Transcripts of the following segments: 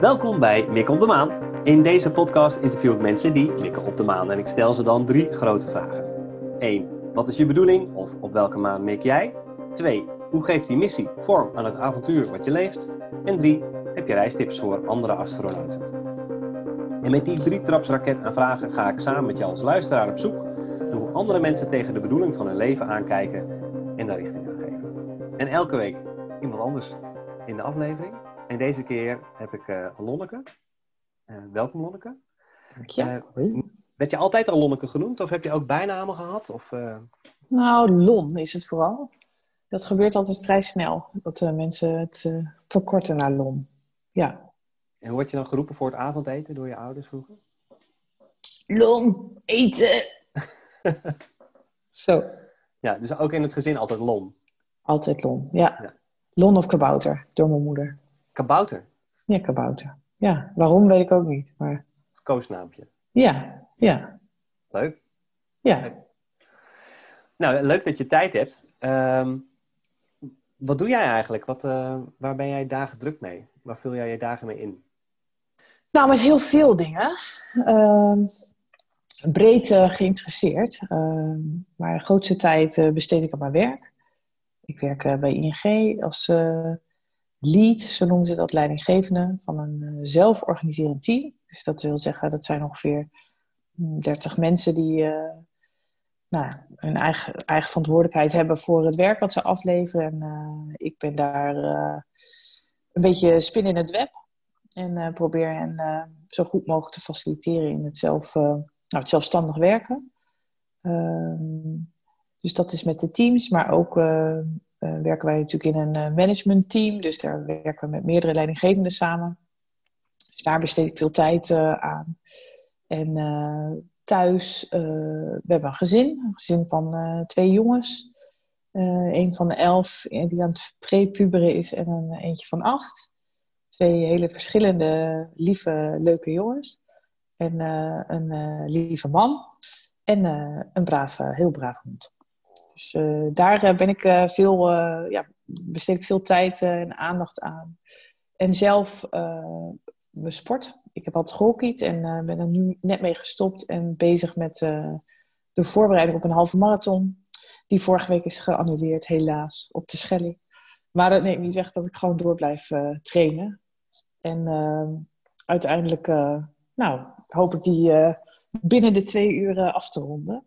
Welkom bij Mikken op de Maan. In deze podcast interview ik mensen die mikken op de maan en ik stel ze dan drie grote vragen. 1. Wat is je bedoeling of op welke maan mik jij? 2. Hoe geeft die missie vorm aan het avontuur wat je leeft? En 3. Heb je reistips voor andere astronauten? En met die drie trapsraket aan vragen ga ik samen met jou als luisteraar op zoek naar hoe andere mensen tegen de bedoeling van hun leven aankijken en daar richting aan geven. En elke week iemand anders in de aflevering. En deze keer heb ik uh, Lonneke. Uh, welkom Lonneke. Dank je. Uh, werd je altijd al Lonneke genoemd of heb je ook bijnamen gehad? Of, Nou, Lon is het vooral. Dat gebeurt altijd vrij snel. Dat mensen het verkorten naar Lon. Ja. En hoe word je dan geroepen voor het avondeten door je ouders vroeger? Lon, eten! Zo. Ja, dus ook in het gezin altijd Lon? Altijd Lon, ja. ja. Lon of kabouter, door mijn moeder. Kabouter? Ja, kabouter. Ja, waarom weet ik ook niet. Maar... Het koosnaampje. Ja, ja. Leuk. Ja. Leuk. Nou, leuk dat je tijd hebt. Um, wat doe jij eigenlijk? Wat, uh, waar ben jij dagen druk mee? Waar vul jij je dagen mee in? Nou, met heel veel dingen. Uh, breed uh, geïnteresseerd. Uh, maar de grootste tijd uh, besteed ik aan mijn werk. Ik werk bij ING als lead, zo noemen ze dat, leidinggevende van een zelforganiserend team. Dus dat wil zeggen, dat zijn ongeveer 30 mensen die nou, hun eigen, eigen verantwoordelijkheid hebben voor het werk wat ze afleveren. En ik ben daar een beetje spin in het web. En probeer hen zo goed mogelijk te faciliteren in het zelf nou, het zelfstandig werken. Ehm, dus dat is met de teams, maar ook uh, werken wij natuurlijk in een uh, managementteam. Dus daar werken we met meerdere leidinggevenden samen. Dus daar besteed ik veel tijd aan. En thuis, we hebben een gezin. Een gezin van twee jongens. een van de elf die aan het prepuberen is en een eentje van acht. Twee hele verschillende, lieve, leuke jongens. En een uh, lieve man. En uh, een brave, heel braaf hond. Dus daar ben ik veel, ja, besteed ik veel tijd en aandacht aan. En zelf mijn sport. Ik heb altijd gehockeyd en ben er nu net mee gestopt. En bezig met de voorbereiding op een halve marathon. Die vorige week is geannuleerd, helaas, op de Schelling. Maar dat neemt niet weg dat ik gewoon door blijf trainen. En uiteindelijk, nou, hoop ik die uh, binnen de twee uur uh, af te ronden.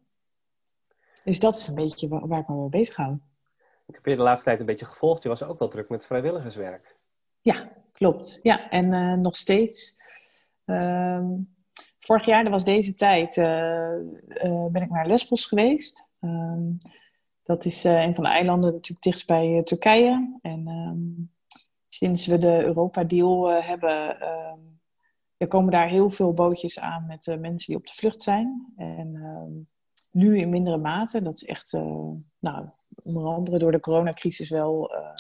Dus dat is een beetje waar, waar ik me mee bezig hou. Ik heb je de laatste tijd een beetje gevolgd. Je was ook wel druk met vrijwilligerswerk. Ja, klopt. Ja, en uh, nog steeds. Um, vorig jaar, dat was deze tijd, ben ik naar Lesbos geweest. Um, dat is een van de eilanden natuurlijk dichtst bij Turkije. En um, sinds we de Europa-deal hebben er komen daar heel veel bootjes aan met uh, mensen die op de vlucht zijn. En uh, nu in mindere mate. Dat is echt, uh, nou, onder andere door de coronacrisis wel, eh,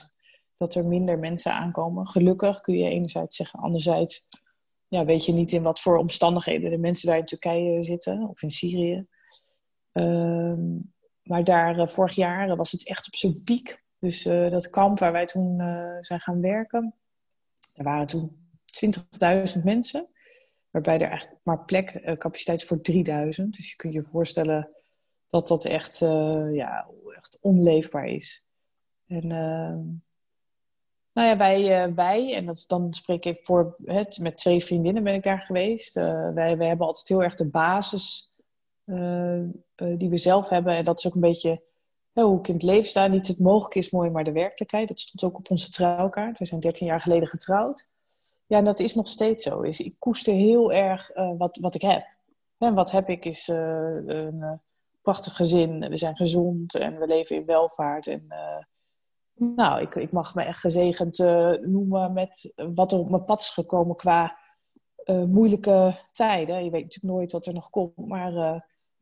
dat er minder mensen aankomen. Gelukkig kun je enerzijds zeggen. Anderzijds ja, weet je niet in wat voor omstandigheden de mensen daar in Turkije zitten. Of in Syrië. Ehm, maar daar, vorig jaar was het echt op zijn piek. Dus dat kamp waar wij toen zijn gaan werken. Er waren toen 20.000 mensen. Waarbij er eigenlijk maar plek, uh, capaciteit voor 3000. Dus je kunt je voorstellen dat dat echt, uh, ja, echt onleefbaar is. En uh, nou ja, wij, wij en dat, dan spreek ik voor, met twee vriendinnen ben ik daar geweest. wij, wij hebben altijd heel erg de basis die we zelf hebben. En dat is ook een beetje hoe ik in het leven sta. Niet het mogelijk is mooi, maar de werkelijkheid. Dat stond ook op onze trouwkaart. We zijn 13 jaar geleden getrouwd. Ja, en dat is nog steeds zo. Is, ik koester heel erg uh, wat, wat ik heb. En wat heb ik is uh, een uh, prachtig gezin. We zijn gezond en we leven in welvaart. En nou, ik, ik mag me echt gezegend noemen met wat er op mijn pad is gekomen qua moeilijke tijden. Je weet natuurlijk nooit wat er nog komt. Maar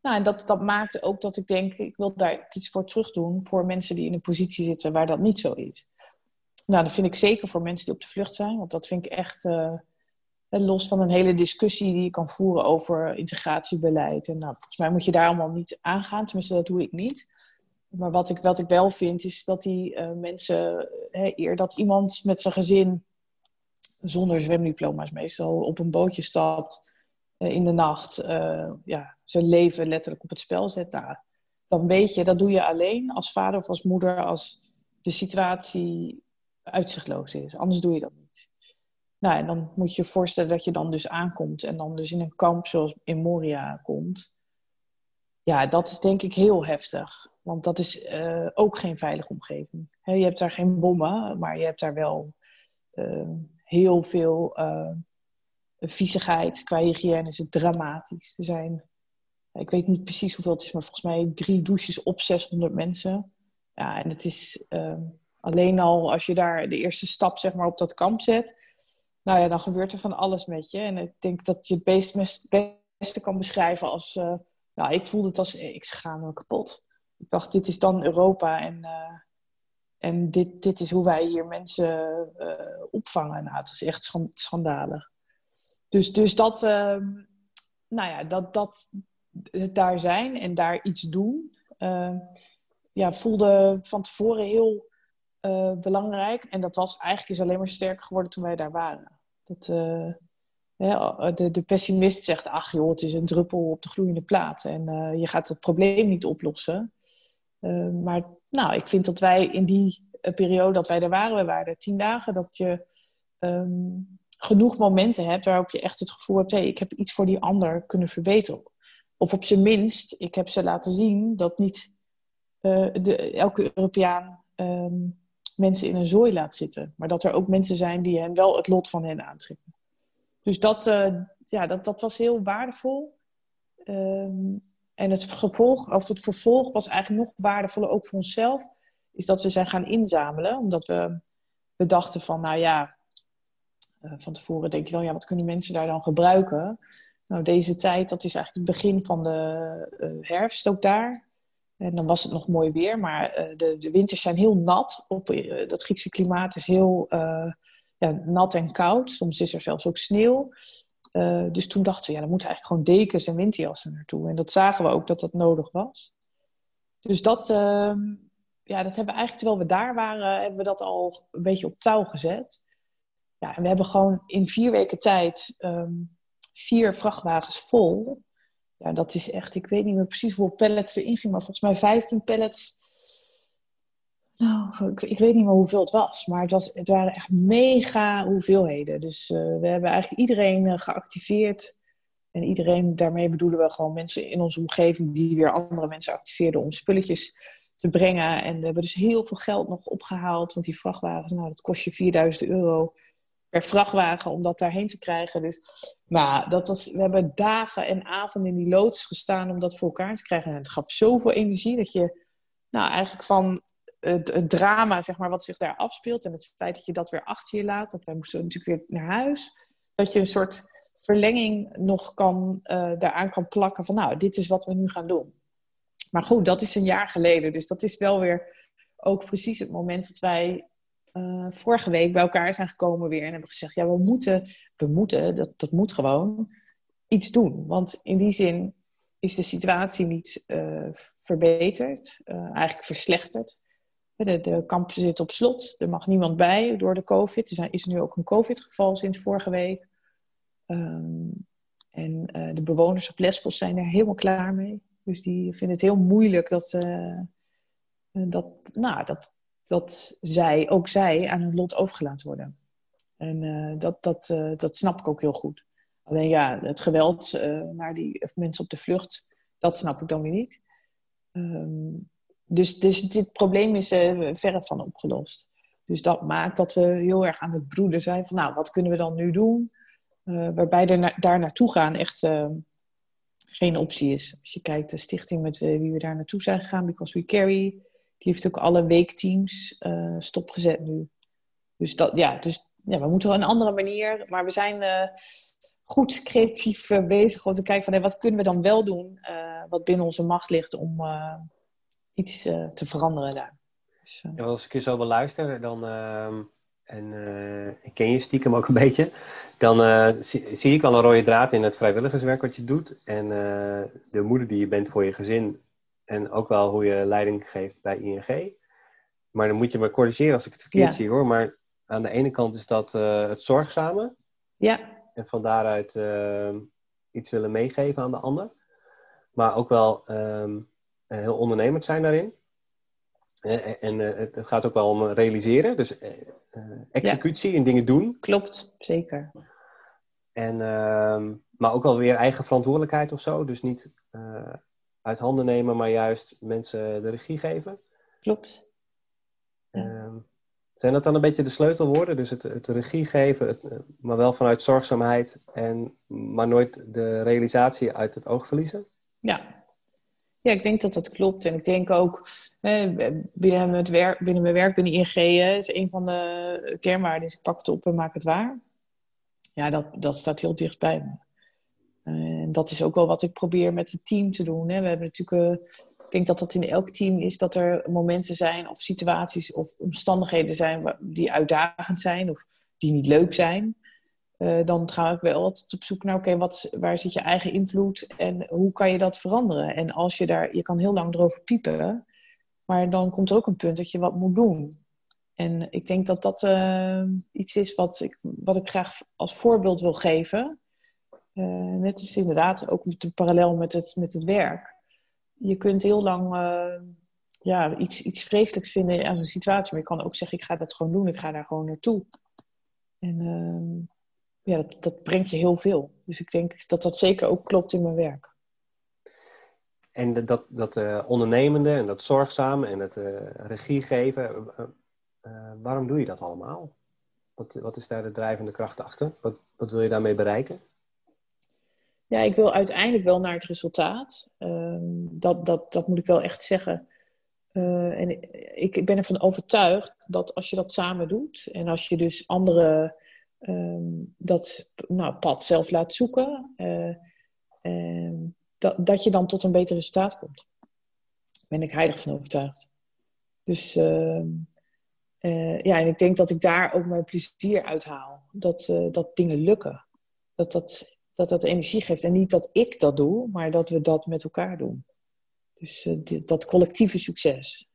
nou, en dat, dat maakt ook dat ik denk, ik wil daar iets voor terug doen voor mensen die in een positie zitten waar dat niet zo is. Nou, dat vind ik zeker voor mensen die op de vlucht zijn. Want dat vind ik echt uh, los van een hele discussie die je kan voeren over integratiebeleid. En nou, volgens mij moet je daar allemaal niet aangaan. Tenminste, dat doe ik niet. maar wat ik, wat ik wel vind, is dat die uh, mensen, hè, eer dat iemand met zijn gezin zonder zwemdiploma's meestal op een bootje stapt in de nacht, ja, zijn leven letterlijk op het spel zet. Nou, dan weet je, dat doe je alleen als vader of als moeder als de situatie uitzichtloos is. Anders doe je dat niet. Nou, en dan moet je je voorstellen dat je dan dus aankomt en dan dus in een kamp zoals in Moria komt. Ja, dat is denk ik heel heftig. Want dat is uh, ook geen veilige omgeving. Je hebt daar geen bommen, maar je hebt daar wel uh, heel veel uh, viezigheid. Qua hygiëne is het dramatisch. Er zijn, ik weet niet precies hoeveel het is, maar volgens mij drie douches op 600 mensen. Ja, en het is alleen al als je daar de eerste stap zeg maar, op dat kamp zet. Nou ja, dan gebeurt er van alles met je. En ik denk dat je het best, beste kan beschrijven als... nou, ik voelde het als, ik schaam me kapot ik dacht, dit is dan Europa en, uh, en dit, dit is hoe wij hier mensen uh, opvangen. Nou, het is echt schandalig. Dus, dus dat, uh, nou ja, dat, dat daar zijn en daar iets doen, ehm, ja, voelde van tevoren heel eh, belangrijk. En dat was eigenlijk is alleen maar sterker geworden toen wij daar waren. Dat, de, de, pessimist zegt, ach joh, het is een druppel op de gloeiende plaat. En je gaat het probleem niet oplossen. Maar nou, ik vind dat wij in die periode dat wij er waren, we waren er tien dagen, dat je um, genoeg momenten hebt waarop je echt het gevoel hebt, hey, ik heb iets voor die ander kunnen verbeteren. Of op zijn minst, ik heb ze laten zien dat niet de, elke Europeaan um, mensen in een zooi laat zitten. Maar dat er ook mensen zijn die hen wel het lot van hen aantrekken. Dus dat, ja, dat, dat was heel waardevol. Um, en het gevolg, of het vervolg was eigenlijk nog waardevoller, ook voor onszelf, is dat we zijn gaan inzamelen. Omdat we, we dachten van, nou ja, uh, van tevoren denk je dan, ja, wat kunnen mensen daar dan gebruiken? Nou, deze tijd, dat is eigenlijk het begin van de uh, herfst ook daar. En dan was het nog mooi weer, maar uh, de, de winters zijn heel nat. Op, dat Griekse klimaat is heel ja, nat en koud. Soms is er zelfs ook sneeuw. Dus toen dachten we, ja, dan moeten eigenlijk gewoon dekens en winterjassen naartoe. En dat zagen we ook dat dat nodig was. Dus dat, uh, ja, dat hebben we eigenlijk, terwijl we daar waren, hebben we dat al een beetje op touw gezet. Ja, en we hebben gewoon in vier weken tijd um, vier vrachtwagens vol. Ja, dat is echt, ik weet niet meer precies hoeveel pallets erin gingen, maar volgens mij 15 pallets nou, ik, weet niet meer hoeveel het was, maar het, was, het waren echt mega hoeveelheden. Dus uh, we hebben eigenlijk iedereen uh, geactiveerd. En iedereen, daarmee bedoelen we gewoon mensen in onze omgeving die weer andere mensen activeerden om spulletjes te brengen. En we hebben dus heel veel geld nog opgehaald, want die vrachtwagens, nou, dat kost je 4000 euro per vrachtwagen om dat daarheen te krijgen. Dus, maar dat was, we hebben dagen en avonden in die loods gestaan om dat voor elkaar te krijgen. En het gaf zoveel energie dat je nou, eigenlijk van het, drama, zeg maar, wat zich daar afspeelt. En het feit dat je dat weer achter je laat. Want wij moesten natuurlijk weer naar huis. Dat je een soort verlenging nog kan, uh, daaraan kan plakken van nou, dit is wat we nu gaan doen. Maar goed, dat is een jaar geleden. Dus dat is wel weer ook precies het moment dat wij uh, vorige week bij elkaar zijn gekomen weer. En hebben gezegd, ja, we moeten, we moeten, dat, dat moet gewoon, iets doen. Want in die zin is de situatie niet uh, verbeterd, eigenlijk verslechterd. De, de kampen zitten op slot. Er mag niemand bij door de COVID. Er is nu ook een COVID-geval sinds vorige week. Um, en de bewoners op Lesbos zijn er helemaal klaar mee. Dus die vinden het heel moeilijk dat, dat, nou, dat, dat zij, ook zij, aan hun lot overgelaten worden. En uh, dat, dat, dat snap ik ook heel goed. Alleen ja, het geweld naar die mensen op de vlucht, dat snap ik dan weer niet. Um, dus, dus dit probleem is verre van opgelost. Dus dat maakt dat we heel erg aan het broeden zijn van, nou, wat kunnen we dan nu doen? Waarbij er daar naartoe gaan echt geen optie is. Als je kijkt, de stichting met wie we daar naartoe zijn gegaan, Because We Carry, heeft ook alle weekteams stopgezet nu. Dus, dat, ja, dus ja, we moeten een andere manier, maar we zijn goed creatief bezig om te kijken van, wat kunnen we dan wel doen, wat binnen onze macht ligt om iets te veranderen daar. Dus, als ik je zo beluister, dan, uh, en eh, ik ken je stiekem ook een beetje, dan zie, ik al een rode draad in het vrijwilligerswerk wat je doet. En de moeder die je bent voor je gezin, En ook wel hoe je leiding geeft bij ING. Maar dan moet je me corrigeren als ik het verkeerd zie hoor. Maar aan de ene kant is dat uh, het zorgzame. Ja. En van daaruit uh, iets willen meegeven aan de ander. Maar ook wel um, heel ondernemend zijn daarin. En, en uh, het, gaat ook wel om realiseren. Dus executie en dingen doen. Klopt, zeker. En, ehm, maar ook wel weer eigen verantwoordelijkheid of zo. Dus niet uit handen nemen, maar juist mensen de regie geven. Klopt. Ehm, zijn dat dan een beetje de sleutelwoorden? Dus het, het regie geven, het, maar wel vanuit zorgzaamheid, en, maar nooit de realisatie uit het oog verliezen? Ja. ja, ik denk dat dat klopt. En ik denk ook binnen, het werk, binnen mijn werk, binnen ING, is een van de kernwaarden: is ik pak het op en maak het waar. Ja, dat, dat staat heel dicht bij me. En dat is ook wel wat ik probeer met het team te doen. Hè. We hebben natuurlijk, uh, ik denk dat dat in elk team is dat er momenten zijn of situaties of omstandigheden zijn die uitdagend zijn of die niet leuk zijn. Uh, dan ga ik wel altijd op zoek naar, oké, waar zit je eigen invloed en hoe kan je dat veranderen? En als je daar, je kan heel lang erover piepen, maar dan komt er ook een punt dat je wat moet doen. En ik denk dat dat uh, iets is wat ik, wat ik graag als voorbeeld wil geven. Uh, net is inderdaad ook de parallel met het, met het werk. Je kunt heel lang uh, ja, iets, iets vreselijks vinden aan een situatie, maar je kan ook zeggen: ik ga dat gewoon doen, ik ga daar gewoon naartoe. En uh, ja, dat, dat brengt je heel veel. Dus ik denk dat dat zeker ook klopt in mijn werk. En dat, dat uh, ondernemende en dat zorgzame en het regie geven, waarom doe je dat allemaal? Wat, wat is daar de drijvende kracht achter? Wat, wat wil je daarmee bereiken? Ja, ik wil uiteindelijk wel naar het resultaat. Uh, dat, dat, dat moet ik wel echt zeggen. Uh, en ik, ik ben ervan overtuigd dat als je dat samen doet en als je dus anderen um, dat nou, pad zelf laat zoeken, uh, dat, dat je dan tot een beter resultaat komt. Daar ben ik heilig van overtuigd. Dus ehm, eh, ja, en ik denk dat ik daar ook mijn plezier uit haal. Dat, dat dingen lukken. Dat dat dat dat energie geeft. En niet dat ik dat doe, maar dat we dat met elkaar doen. Dus uh, dit, dat collectieve succes.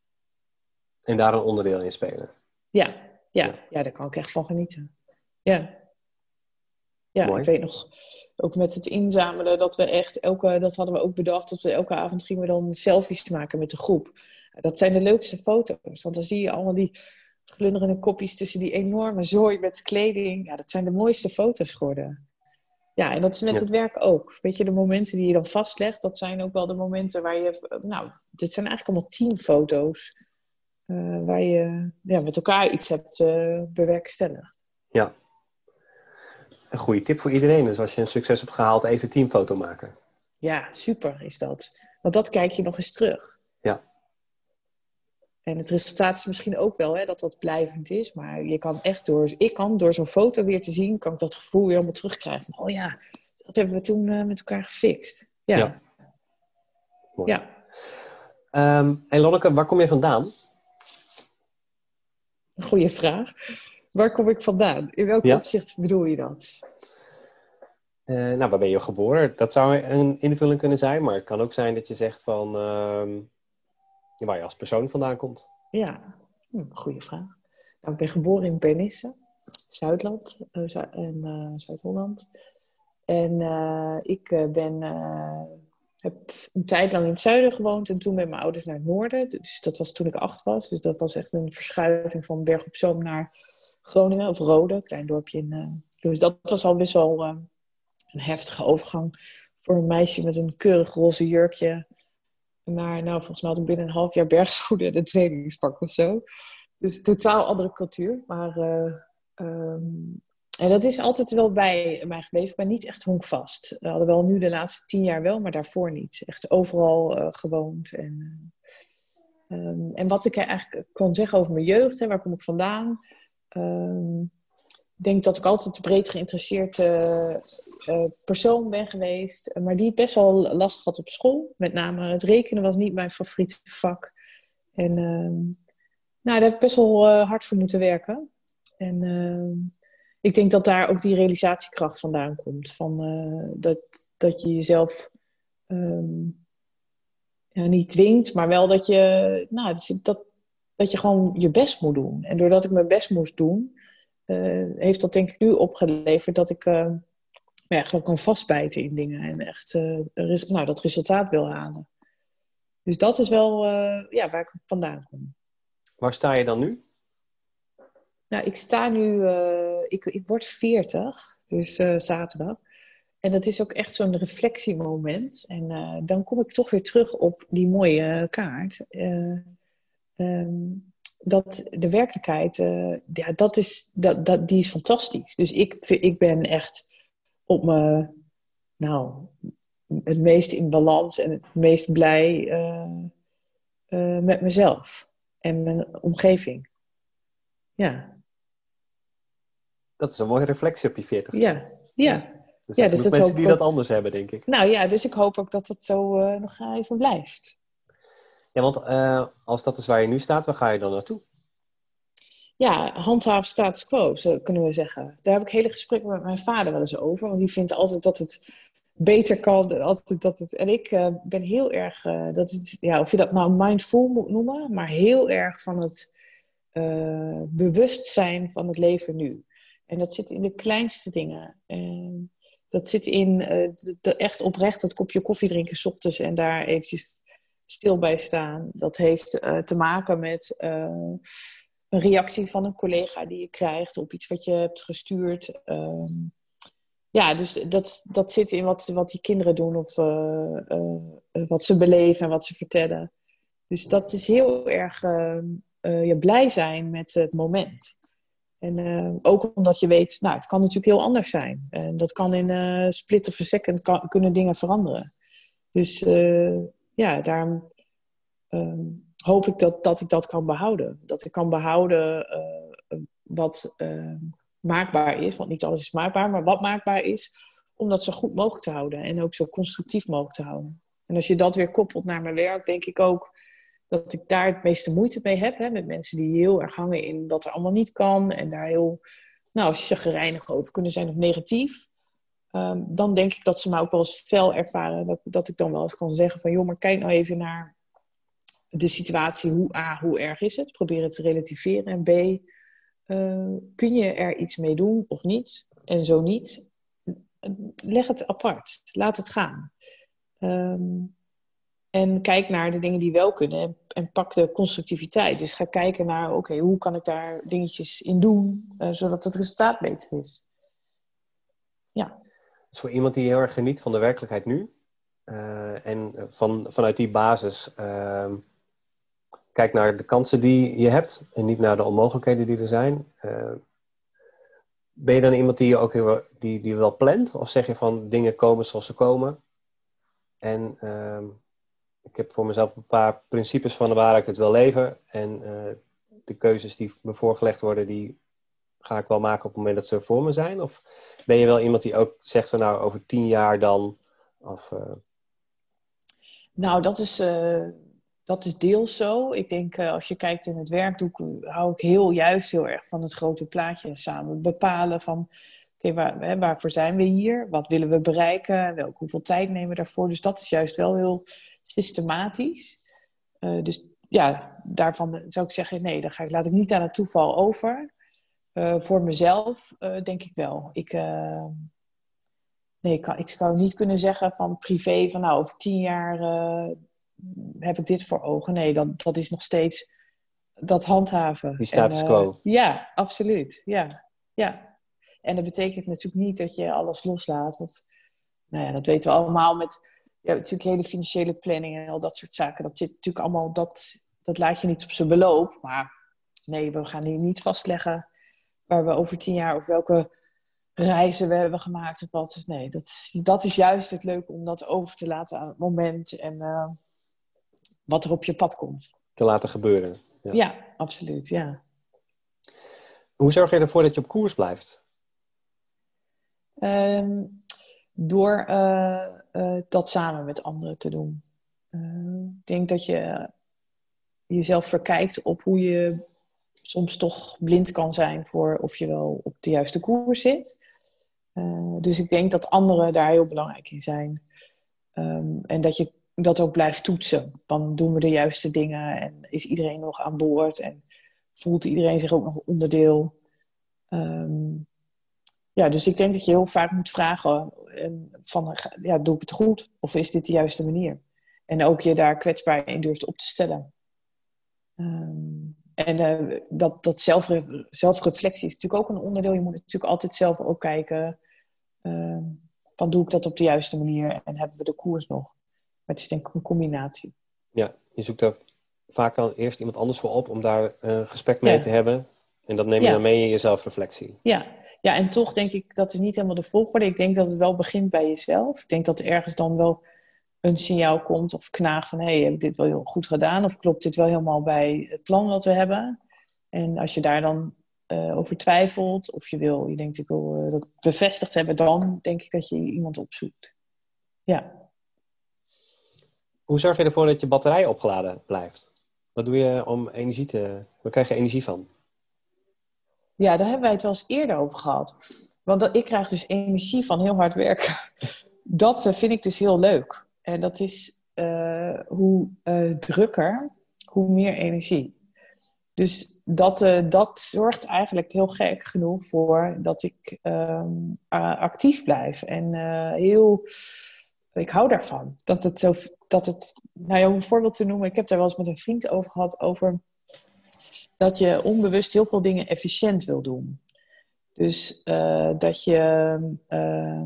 En daar een onderdeel in spelen. Ja, ja, ja, daar kan ik echt van genieten. Ja. Ja, Mooi. ik weet nog, ook met het inzamelen, dat we echt elke, dat hadden we ook bedacht, dat we elke avond gingen we dan selfies maken met de groep. Dat zijn de leukste foto's, want dan zie je allemaal die glunderende kopjes tussen die enorme zooi met kleding. Ja, dat zijn de mooiste foto's geworden. Ja, en dat is met het werk ook. Weet je, de momenten die je dan vastlegt, dat zijn ook wel de momenten waar je... Nou, dit zijn eigenlijk allemaal teamfoto's. Uh, waar je ja, met elkaar iets hebt uh, bewerkstelligd. Ja. Een goede tip voor iedereen is als je een succes hebt gehaald, even teamfoto maken. Ja, super is dat. Want dat kijk je nog eens terug. Ja. En het resultaat is misschien ook wel hè, dat dat blijvend is. Maar je kan echt door, ik kan door zo'n foto weer te zien, kan ik dat gevoel weer helemaal terugkrijgen. oh ja, dat hebben we toen uh, met elkaar gefixt. Ja. Ja. ja. Um, en Lonneke, waar kom je vandaan? Goeie vraag. Waar kom ik vandaan? In welk ja? opzicht bedoel je dat? Uh, nou, waar ben je geboren? Dat zou een invulling kunnen zijn, maar het kan ook zijn dat je zegt van... Uh, waar je als persoon vandaan komt. Ja, hm, goede vraag. Nou, ik ben geboren in Bernisse, Zuidland uh, en uh, Zuid-Holland. En uh, ik ben, heb een tijd lang in het zuiden gewoond en toen met mijn ouders naar het noorden. Dus dat was toen ik acht was. Dus dat was echt een verschuiving van Berg op Zoom naar Groningen of Rode, klein dorpje. In, dus dat was al best wel een heftige overgang voor een meisje met een keurig roze jurkje maar nou, volgens mij had ik binnen een half jaar bergschoenen en een trainingspak of zo. Dus totaal andere cultuur. Maar, uh, um, en dat is altijd wel bij mij gebleven, maar niet echt honkvast. We hadden wel nu de laatste tien jaar wel, maar daarvoor niet. Echt overal uh, gewoond. En, um, en wat ik eigenlijk kon zeggen over mijn jeugd, hè, waar kom ik vandaan? Um, denk dat ik altijd breed geïnteresseerd uh, persoon ben geweest. Maar die het best wel lastig had op school. Met name het rekenen was niet mijn favoriete vak. En uh, nou, daar heb ik best wel hard voor moeten werken. En ehm, ik denk dat daar ook die realisatiekracht vandaan komt. Van, dat, dat je jezelf... Um, ja, niet dwingt, maar wel dat je, nou, dat, dat je gewoon je best moet doen. En doordat ik mijn best moest doen, heeft dat denk ik nu opgeleverd dat ik uh, ja, gewoon kan vastbijten in dingen en echt uh, nou, dat resultaat wil halen. Dus dat is wel ja, waar ik vandaan kom. Waar sta je dan nu? Nou, ik sta nu, ik, ik word 40, dus zaterdag. En dat is ook echt zo'n reflectiemoment. En dan kom ik toch weer terug op die mooie kaart. Um, dat de werkelijkheid, uh, ja, dat is, dat, dat, die is fantastisch. Dus ik, ik ben echt op me, nou, het meest in balans en het meest blij uh, uh, met mezelf en mijn omgeving. Ja. Dat is een mooie reflectie op je 40. Ja, ja. Dus ja, dus dat mensen die dat anders hebben, denk ik. Nou ja, dus ik hoop ook dat het zo nog even blijft. Ja, want uh, als dat is waar je nu staat, waar ga je dan naartoe? Ja, handhaven status quo, zo kunnen we zeggen. Daar heb ik hele gesprekken met mijn vader wel eens over. Want die vindt altijd dat het beter kan. Altijd dat het, en ik uh, ben heel erg, uh, dat het, ja, of je dat nou mindful moet noemen, maar heel erg van het bewustzijn van het leven nu. En dat zit in de kleinste dingen. En dat zit in de, echt oprecht dat kopje koffie drinken s ochtends en daar eventjes stil bij staan. Dat heeft uh, te maken met uh, een reactie van een collega die je krijgt op iets wat je hebt gestuurd. Uh, ja, dus dat, dat zit in wat, wat die kinderen doen of uh, wat ze beleven en wat ze vertellen. Dus dat is heel erg je blij zijn met het moment. En ook omdat je weet, nou, het kan natuurlijk heel anders zijn. En dat kan in een split of a second kunnen dingen veranderen. Dus ja, daarom ehm, hoop ik dat, dat ik dat kan behouden. Dat ik kan behouden uh, wat uh, maakbaar is. Want niet alles is maakbaar, maar wat maakbaar is. Om dat zo goed mogelijk te houden. En ook zo constructief mogelijk te houden. En als je dat weer koppelt naar mijn werk, denk ik ook dat ik daar het meeste moeite mee heb. Hè, met mensen die heel erg hangen in wat er allemaal niet kan. En daar heel nou, chagrijnig over kunnen zijn of negatief. Ehm, dan denk ik dat ze me ook wel eens fel ervaren. Dat, dat ik dan wel eens kan zeggen van... joh, maar kijk nou even naar de situatie. Hoe, A, hoe erg is het? Probeer het te relativeren. En B, uh, kun je er iets mee doen of niet? En zo niet, leg het apart. Laat het gaan. Um, en kijk naar de dingen die wel kunnen en, pak de constructiviteit. Dus ga kijken naar, oké, hoe kan ik daar dingetjes in doen, uh, zodat het resultaat beter is. Dus voor iemand die heel erg geniet van de werkelijkheid nu. Uh, en van, vanuit die basis uh, kijk naar de kansen die je hebt. En niet naar de onmogelijkheden die er zijn. Uh, ben je dan iemand die ook die, die wel plant? Of zeg je van dingen komen zoals ze komen? En ehm, ik heb voor mezelf een paar principes van waar ik het wil leven. En eh, de keuzes die me voorgelegd worden, die ga ik wel maken op het moment dat ze voor me zijn? Of ben je wel iemand die ook zegt van nou over tien jaar dan? Of, uh... Nou, dat is, uh, dat is deels zo. Ik denk uh, als je kijkt in het werk, doe, hou ik heel juist heel erg van het grote plaatje samen bepalen van waar, hè, waarvoor zijn we hier? Wat willen we bereiken? Welk, hoeveel tijd nemen we daarvoor? Dus dat is juist wel heel systematisch. dus ja, daarvan zou ik zeggen, nee, dan ga ik, laat ik niet aan het toeval over. Uh, voor mezelf uh, denk ik wel. Ik, uh, nee, ik, kan, ik zou niet kunnen zeggen van privé van nou over tien jaar heb ik dit voor ogen. Nee, dan, dat is nog steeds dat handhaven. Die status quo. Ja, absoluut. Ja. ja. En dat betekent natuurlijk niet dat je alles loslaat. Want nou ja, dat weten we allemaal met ja, natuurlijk hele financiële planning en al dat soort zaken. Dat zit natuurlijk allemaal, dat, dat laat je niet op zijn beloop. Maar nee, we gaan hier niet vastleggen waar we over tien jaar of welke reizen we hebben gemaakt of wat. Dus nee, dat, dat is juist het leuke om dat over te laten aan het moment en uh, wat er op je pad komt. Te laten gebeuren. Ja, ja absoluut, ja. Hoe zorg je ervoor dat je op koers blijft? Um, door uh, uh, dat samen met anderen te doen. ik denk dat je jezelf verkijkt op hoe je soms toch blind kan zijn voor of je wel op de juiste koers zit. Uh, dus ik denk dat anderen daar heel belangrijk in zijn. Um, en dat je dat ook blijft toetsen. Dan doen we de juiste dingen en is iedereen nog aan boord en voelt iedereen zich ook nog onderdeel. Ehm, ja, dus ik denk dat je heel vaak moet vragen van, ja, doe ik het goed? Of is dit de juiste manier? En ook je daar kwetsbaar in durft op te stellen. Ehm, en uh, dat, dat zelfre, zelfreflectie is natuurlijk ook een onderdeel. Je moet natuurlijk altijd zelf ook kijken ehm, van doe ik dat op de juiste manier en hebben we de koers nog? Maar het is denk ik een combinatie. Ja, je zoekt daar vaak dan eerst iemand anders voor op om daar een uh, gesprek mee te hebben. En dat neem je dan mee in je zelfreflectie. Ja. ja, en toch denk ik, dat is niet helemaal de volgorde. Ik denk dat het wel begint bij jezelf. Ik denk dat er ergens dan wel een signaal komt of knaagt van... hé, hey, heb ik dit wel heel goed gedaan? Of klopt dit wel helemaal bij het plan wat we hebben? En als je daar dan uh, over twijfelt of je wil, je denkt ik wil uh, dat bevestigd hebben... dan denk ik dat je iemand opzoekt. Ja. Hoe zorg je ervoor dat je batterij opgeladen blijft? Wat doe je om energie te... Waar krijg je energie van? Ja, daar hebben wij het wel eens eerder over gehad. Want dat, ik krijg dus energie van heel hard werken. Dat uh, vind ik dus heel leuk. En dat is uh, hoe uh, drukker, hoe meer energie. Dus dat, dat zorgt eigenlijk heel gek genoeg voor dat ik um, actief blijf. En heel, ik hou daarvan. Dat het zo, dat het, nou ja, om een voorbeeld te noemen, ik heb daar wel eens met een vriend over gehad, over dat je onbewust heel veel dingen efficiënt wil doen. Dus dat je, uh,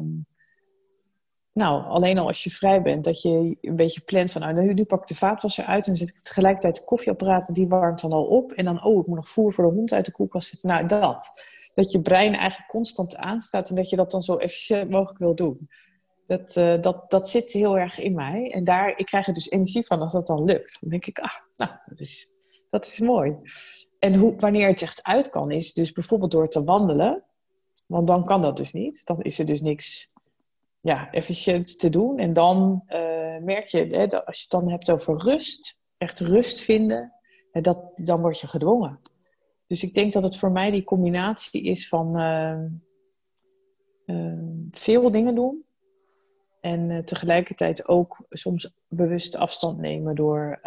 nou, alleen al als je vrij bent, dat je een beetje plant van, nou, nu, pak ik de vaatwasser uit en zet ik tegelijkertijd het koffieapparaat, die warmt dan al op. En dan, oh, ik moet nog voer voor de hond uit de koelkast zetten. Nou, dat. Dat je brein eigenlijk constant aanstaat en dat je dat dan zo efficiënt mogelijk wil doen. Dat, uh, dat, dat zit heel erg in mij. En daar, ik krijg er dus energie van als dat dan lukt. Dan denk ik, ah, nou, dat is, dat is mooi. En hoe, wanneer het echt uit kan, is dus bijvoorbeeld door te wandelen. Want dan kan dat dus niet. Dan is er dus niks ja, efficiënt te doen. En dan uh, merk je, hè, dat als je het dan hebt over rust, echt rust vinden, hè, dat, dan word je gedwongen. Dus ik denk dat het voor mij die combinatie is van uh, uh, veel dingen doen. En tegelijkertijd ook soms bewust afstand nemen door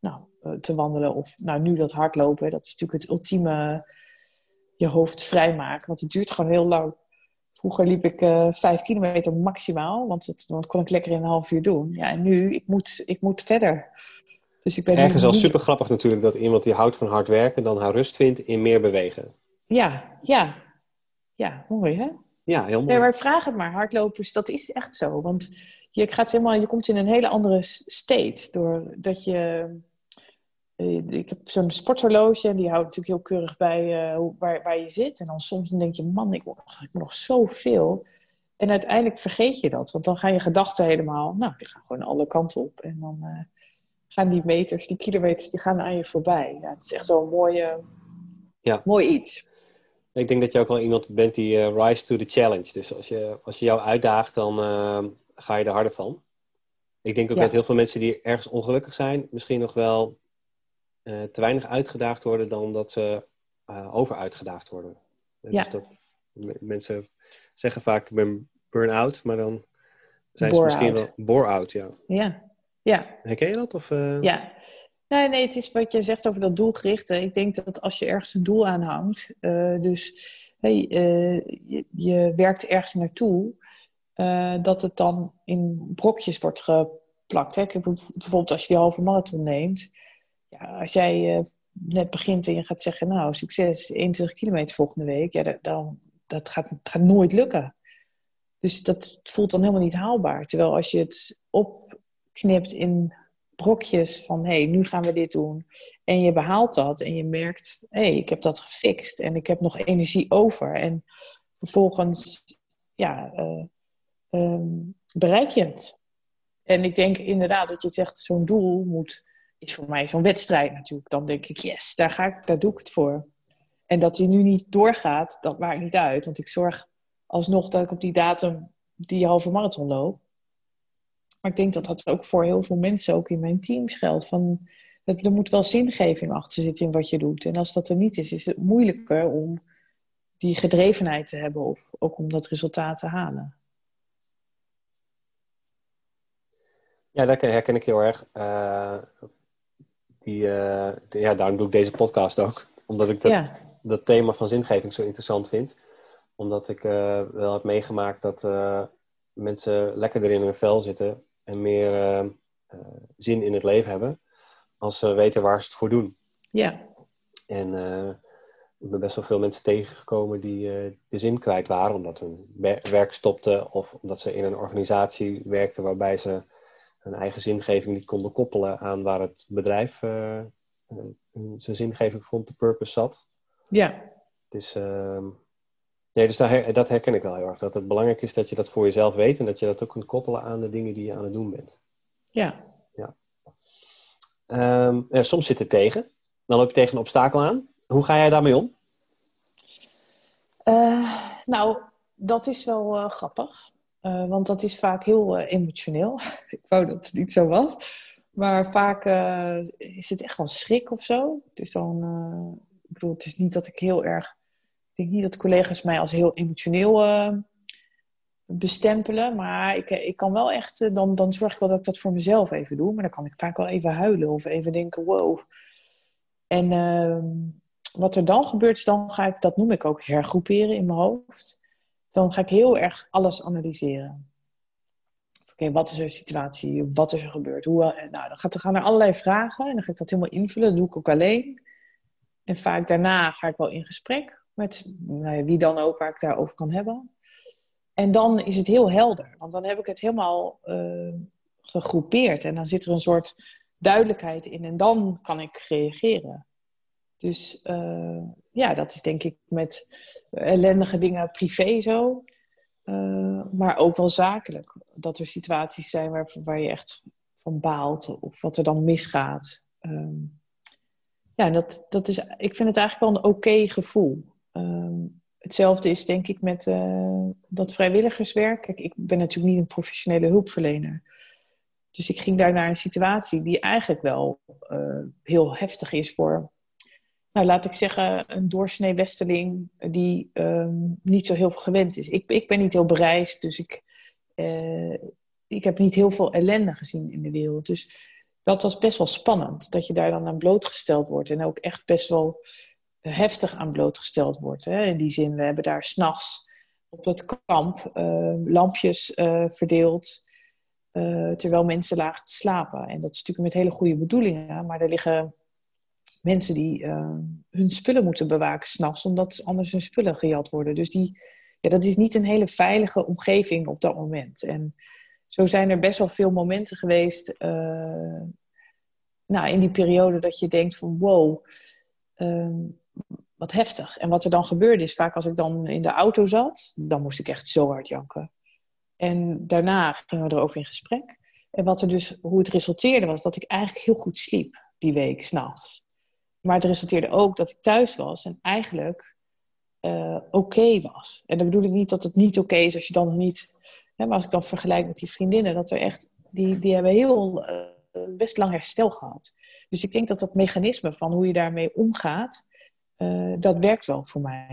nou, eh, te wandelen. Of nou, nu dat hardlopen, dat is natuurlijk het ultieme je hoofd vrijmaken. Want het duurt gewoon heel lang. Vroeger liep ik uh, vijf kilometer maximaal, want dat, kon ik lekker in een half uur doen. Ja, en nu, ik moet, ik moet verder. Dus ik ben Ergens al super grappig natuurlijk dat iemand die houdt van hard werken dan haar rust vindt in meer bewegen. Ja, ja. Ja, mooi hè? Ja, heel mooi. Ja, maar vraag het maar, hardlopers, dat is echt zo. Want je, gaat helemaal, je komt in een hele andere state doordat je eh, ik heb zo'n sporthorloge en die houdt natuurlijk heel keurig bij uh, waar, waar je zit. En dan soms dan denk je, man, ik moet, nog, ik moet nog zoveel. En uiteindelijk vergeet je dat. Want dan gaan je gedachten helemaal, nou, die gaan gewoon alle kanten op. En dan uh, gaan die meters, die kilometers, die gaan aan je voorbij. Ja, het is echt zo'n mooie, ja. mooi iets. Ik denk dat je ook wel iemand bent die uh, rise to the challenge. Dus als je, als je jou uitdaagt, dan ga je er harder van. Ik denk ook dat heel veel mensen die ergens ongelukkig zijn, misschien nog wel uh, te weinig uitgedaagd worden dan dat ze uh, overuitgedaagd worden. Dus dat, mensen zeggen vaak ik ben burn-out, maar dan zijn ze misschien wel bore-out. Ja. Ja. ja. Herken je dat? Of, uh... Ja. Nee, nee, het is wat je zegt over dat doelgerichte. Ik denk dat als je ergens een doel aan hangt, dus hey, je, je, werkt ergens naartoe, dat het dan in brokjes wordt geplakt. Hè? Bijvoorbeeld als je die halve marathon neemt, ja, als jij uh, net begint en je gaat zeggen, nou, succes, 21 kilometer volgende week, ja, dat, dan, dat gaat, gaat nooit lukken. Dus dat voelt dan helemaal niet haalbaar. Terwijl als je het opknipt in brokjes van, hé, hey, nu gaan we dit doen. En je behaalt dat en je merkt, hé, hey, ik heb dat gefixt en ik heb nog energie over. En vervolgens, ja, uh, bereik je het. En ik denk inderdaad dat je zegt, zo'n doel moet is voor mij zo'n wedstrijd natuurlijk. Dan denk ik, yes, daar, ga ik, daar doe ik het voor. En dat die nu niet doorgaat, dat maakt niet uit. Want ik zorg alsnog dat ik op die datum die halve marathon loop. Maar ik denk dat dat ook voor heel veel mensen, ook in mijn teams geldt. Van, er moet wel zingeving achter zitten in wat je doet. En als dat er niet is, is het moeilijker om die gedrevenheid te hebben. Of ook om dat resultaat te halen. Ja, dat herken ik heel erg. Uh, die, uh, ja, daarom doe ik deze podcast ook. Omdat ik dat, dat thema van zingeving zo interessant vind. Omdat ik uh, wel heb meegemaakt dat mensen lekkerder in hun vel zitten en meer zin in het leven hebben. Als ze weten waar ze het voor doen. Ja. En ik ben best wel veel mensen tegengekomen die de zin kwijt waren. Omdat hun werk stopte of omdat ze in een organisatie werkten waarbij ze hun eigen zingeving niet konden koppelen aan waar het bedrijf uh, zijn zingeving vond, de purpose zat. Ja. Dus, uh, nee, dus daar, dat herken ik wel heel erg. Dat het belangrijk is dat je dat voor jezelf weet en dat je dat ook kunt koppelen aan de dingen die je aan het doen bent. Ja. ja. Um, ja soms zit het tegen. Dan loop je tegen een obstakel aan. Hoe ga jij daarmee om? Uh, nou, dat is wel uh, grappig. Uh, want dat is vaak heel uh, emotioneel. ik wou dat het niet zo was. Maar vaak uh, is het echt wel schrik of zo. Dus dan, ik bedoel, het is niet dat ik heel erg. Ik denk niet dat collega's mij als heel emotioneel bestempelen. Maar ik, ik kan wel echt, dan, dan zorg ik wel dat ik dat voor mezelf even doe. Maar dan kan ik vaak wel even huilen of even denken: wow. En ehm, wat er dan gebeurt, dan ga ik, dat noem ik ook hergroeperen in mijn hoofd dan ga ik heel erg alles analyseren. Oké, wat is er situatie? Wat is er gebeurd? Hoe, eh, nou, dan gaat, gaan er allerlei vragen en dan ga ik dat helemaal invullen. Dat doe ik ook alleen. En vaak daarna ga ik wel in gesprek met nou wie dan ook waar ik daarover kan hebben. En dan is het heel helder, want dan heb ik het helemaal uh, gegroepeerd en dan zit er een soort duidelijkheid in en dan kan ik reageren. Dus uh, ja, dat is denk ik met ellendige dingen privé zo. Uh, maar ook wel zakelijk. Dat er situaties zijn waar, waar je echt van baalt of wat er dan misgaat. Um, ja, dat, dat is, ik vind het eigenlijk wel een oké gevoel. Um, hetzelfde is denk ik met uh, dat vrijwilligerswerk. Kijk, ik ben natuurlijk niet een professionele hulpverlener. Dus ik ging daar naar een situatie die eigenlijk wel heel heftig is voor nou, laat ik zeggen, een doorsnee Westerling die um, niet zo heel veel gewend is. Ik, ik ben niet heel bereisd, dus ik, uh, ik heb niet heel veel ellende gezien in de wereld. Dus dat was best wel spannend, dat je daar dan aan blootgesteld wordt. En ook echt best wel heftig aan blootgesteld wordt. Hè? In die zin, we hebben daar s'nachts op het kamp uh, lampjes uh, verdeeld. terwijl mensen lagen te slapen. En dat is natuurlijk met hele goede bedoelingen, maar er liggen mensen die uh, hun spullen moeten bewaken s'nachts, omdat anders hun spullen gejat worden. Dus die, ja, dat is niet een hele veilige omgeving op dat moment. En zo zijn er best wel veel momenten geweest uh, nou, in die periode dat je denkt van wow, uh, wat heftig. En wat er dan gebeurde is vaak als ik dan in de auto zat, dan moest ik echt zo hard janken. En daarna gingen we erover in gesprek. En wat er dus, hoe het resulteerde was dat ik eigenlijk heel goed sliep die week s'nachts. Maar het resulteerde ook dat ik thuis was en eigenlijk uh, oké was. En dan bedoel ik niet dat het niet oké is als je dan nog niet... Hè, maar als ik dan vergelijk met die vriendinnen, dat er echt... Die, die hebben heel uh, best lang herstel gehad. Dus ik denk dat dat mechanisme van hoe je daarmee omgaat, uh, dat werkt wel voor mij.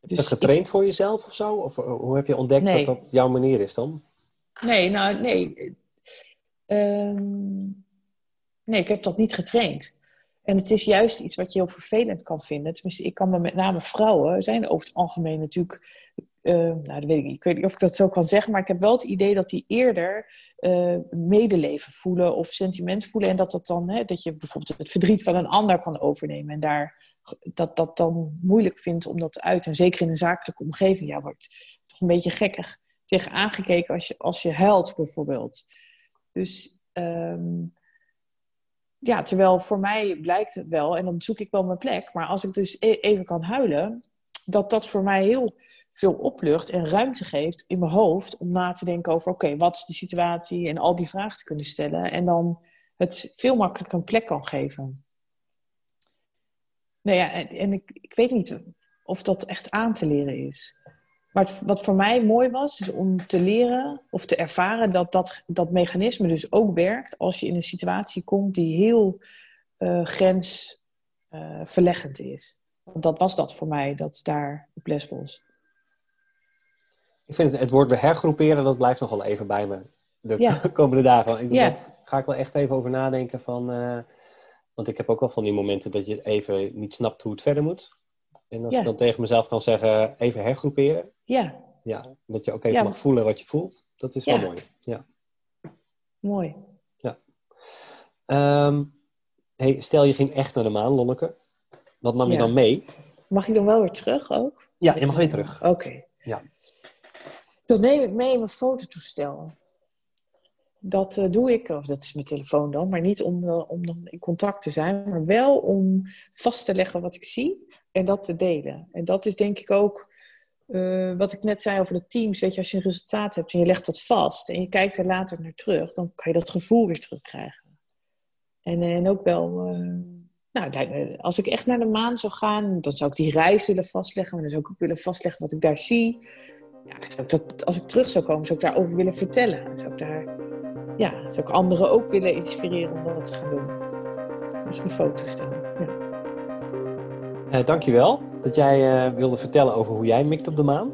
Heb je dus dat getraind ik... voor jezelf of zo? Of hoe heb je ontdekt nee. dat dat jouw manier is dan? Nee, nou nee. Um, nee, ik heb dat niet getraind. En het is juist iets wat je heel vervelend kan vinden. Tenminste, ik kan me met name vrouwen, zijn over het algemeen natuurlijk. Uh, nou, dat weet ik. Ik weet niet of ik dat zo kan zeggen, maar ik heb wel het idee dat die eerder uh, medeleven voelen of sentiment voelen. En dat, dat, dan, hè, dat je bijvoorbeeld het verdriet van een ander kan overnemen. En daar dat dat dan moeilijk vindt om dat uiten. En zeker in een zakelijke omgeving, ja, wordt toch een beetje gekkig tegen aangekeken als je, als je huilt, bijvoorbeeld. Dus. Um, ja, terwijl voor mij blijkt het wel, en dan zoek ik wel mijn plek, maar als ik dus e-, even kan huilen, dat dat voor mij heel veel oplucht en ruimte geeft in mijn hoofd om na te denken over, oké, wat is de situatie en al die vragen te kunnen stellen en dan het veel makkelijker een plek kan geven. Nou ja, en, en ik, ik weet niet of dat echt aan te leren is. Maar wat voor mij mooi was, is om te leren of te ervaren dat dat, dat mechanisme dus ook werkt als je in een situatie komt die heel uh, grensverleggend uh, is. Want dat was dat voor mij, dat daar op Lesbos. Ik vind het, het woord hergroeperen, dat blijft nog wel even bij me de komende dagen. Ik, ja. ga ik wel echt even over nadenken van... Uh, want ik heb ook wel van die momenten dat je even niet snapt hoe het verder moet. En als ik dan tegen mezelf kan zeggen, even hergroeperen. Ja. Ja, dat je ook even mag voelen wat je voelt. Dat is wel mooi. Ja. Mooi. Ja. Ehm, hey, stel je ging echt naar de maan, Lonneke. Wat nam je dan mee? Mag ik dan wel weer terug ook? Ja, je mag weer terug. Oké. Ja. Dan neem ik mee mijn fototoestel. Dat uh, doe ik, of dat is mijn telefoon dan, maar niet om, uh, om dan in contact te zijn, maar wel om vast te leggen wat ik zie en dat te delen. En dat is denk ik ook uh, wat ik net zei over de teams. Weet je, als je een resultaat hebt en je legt dat vast en je kijkt er later naar terug, dan kan je dat gevoel weer terugkrijgen. En, en ook wel, nou, als ik echt naar de maan zou gaan, dan zou ik die reis willen vastleggen, maar dan zou ik ook willen vastleggen wat ik daar zie. Ja, dat, als ik terug zou komen, zou ik daarover willen vertellen. Zou ik daar ja, zou ik anderen ook willen inspireren om dat te gaan doen. Dus mijn foto's staan. Ja. Uh, dankjewel dat jij uh, wilde vertellen over hoe jij mikt op de maan.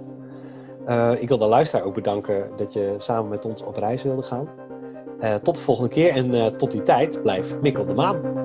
Uh, ik wil de luisteraar ook bedanken dat je samen met ons op reis wilde gaan. tot de volgende keer en tot die tijd blijf mik op de maan.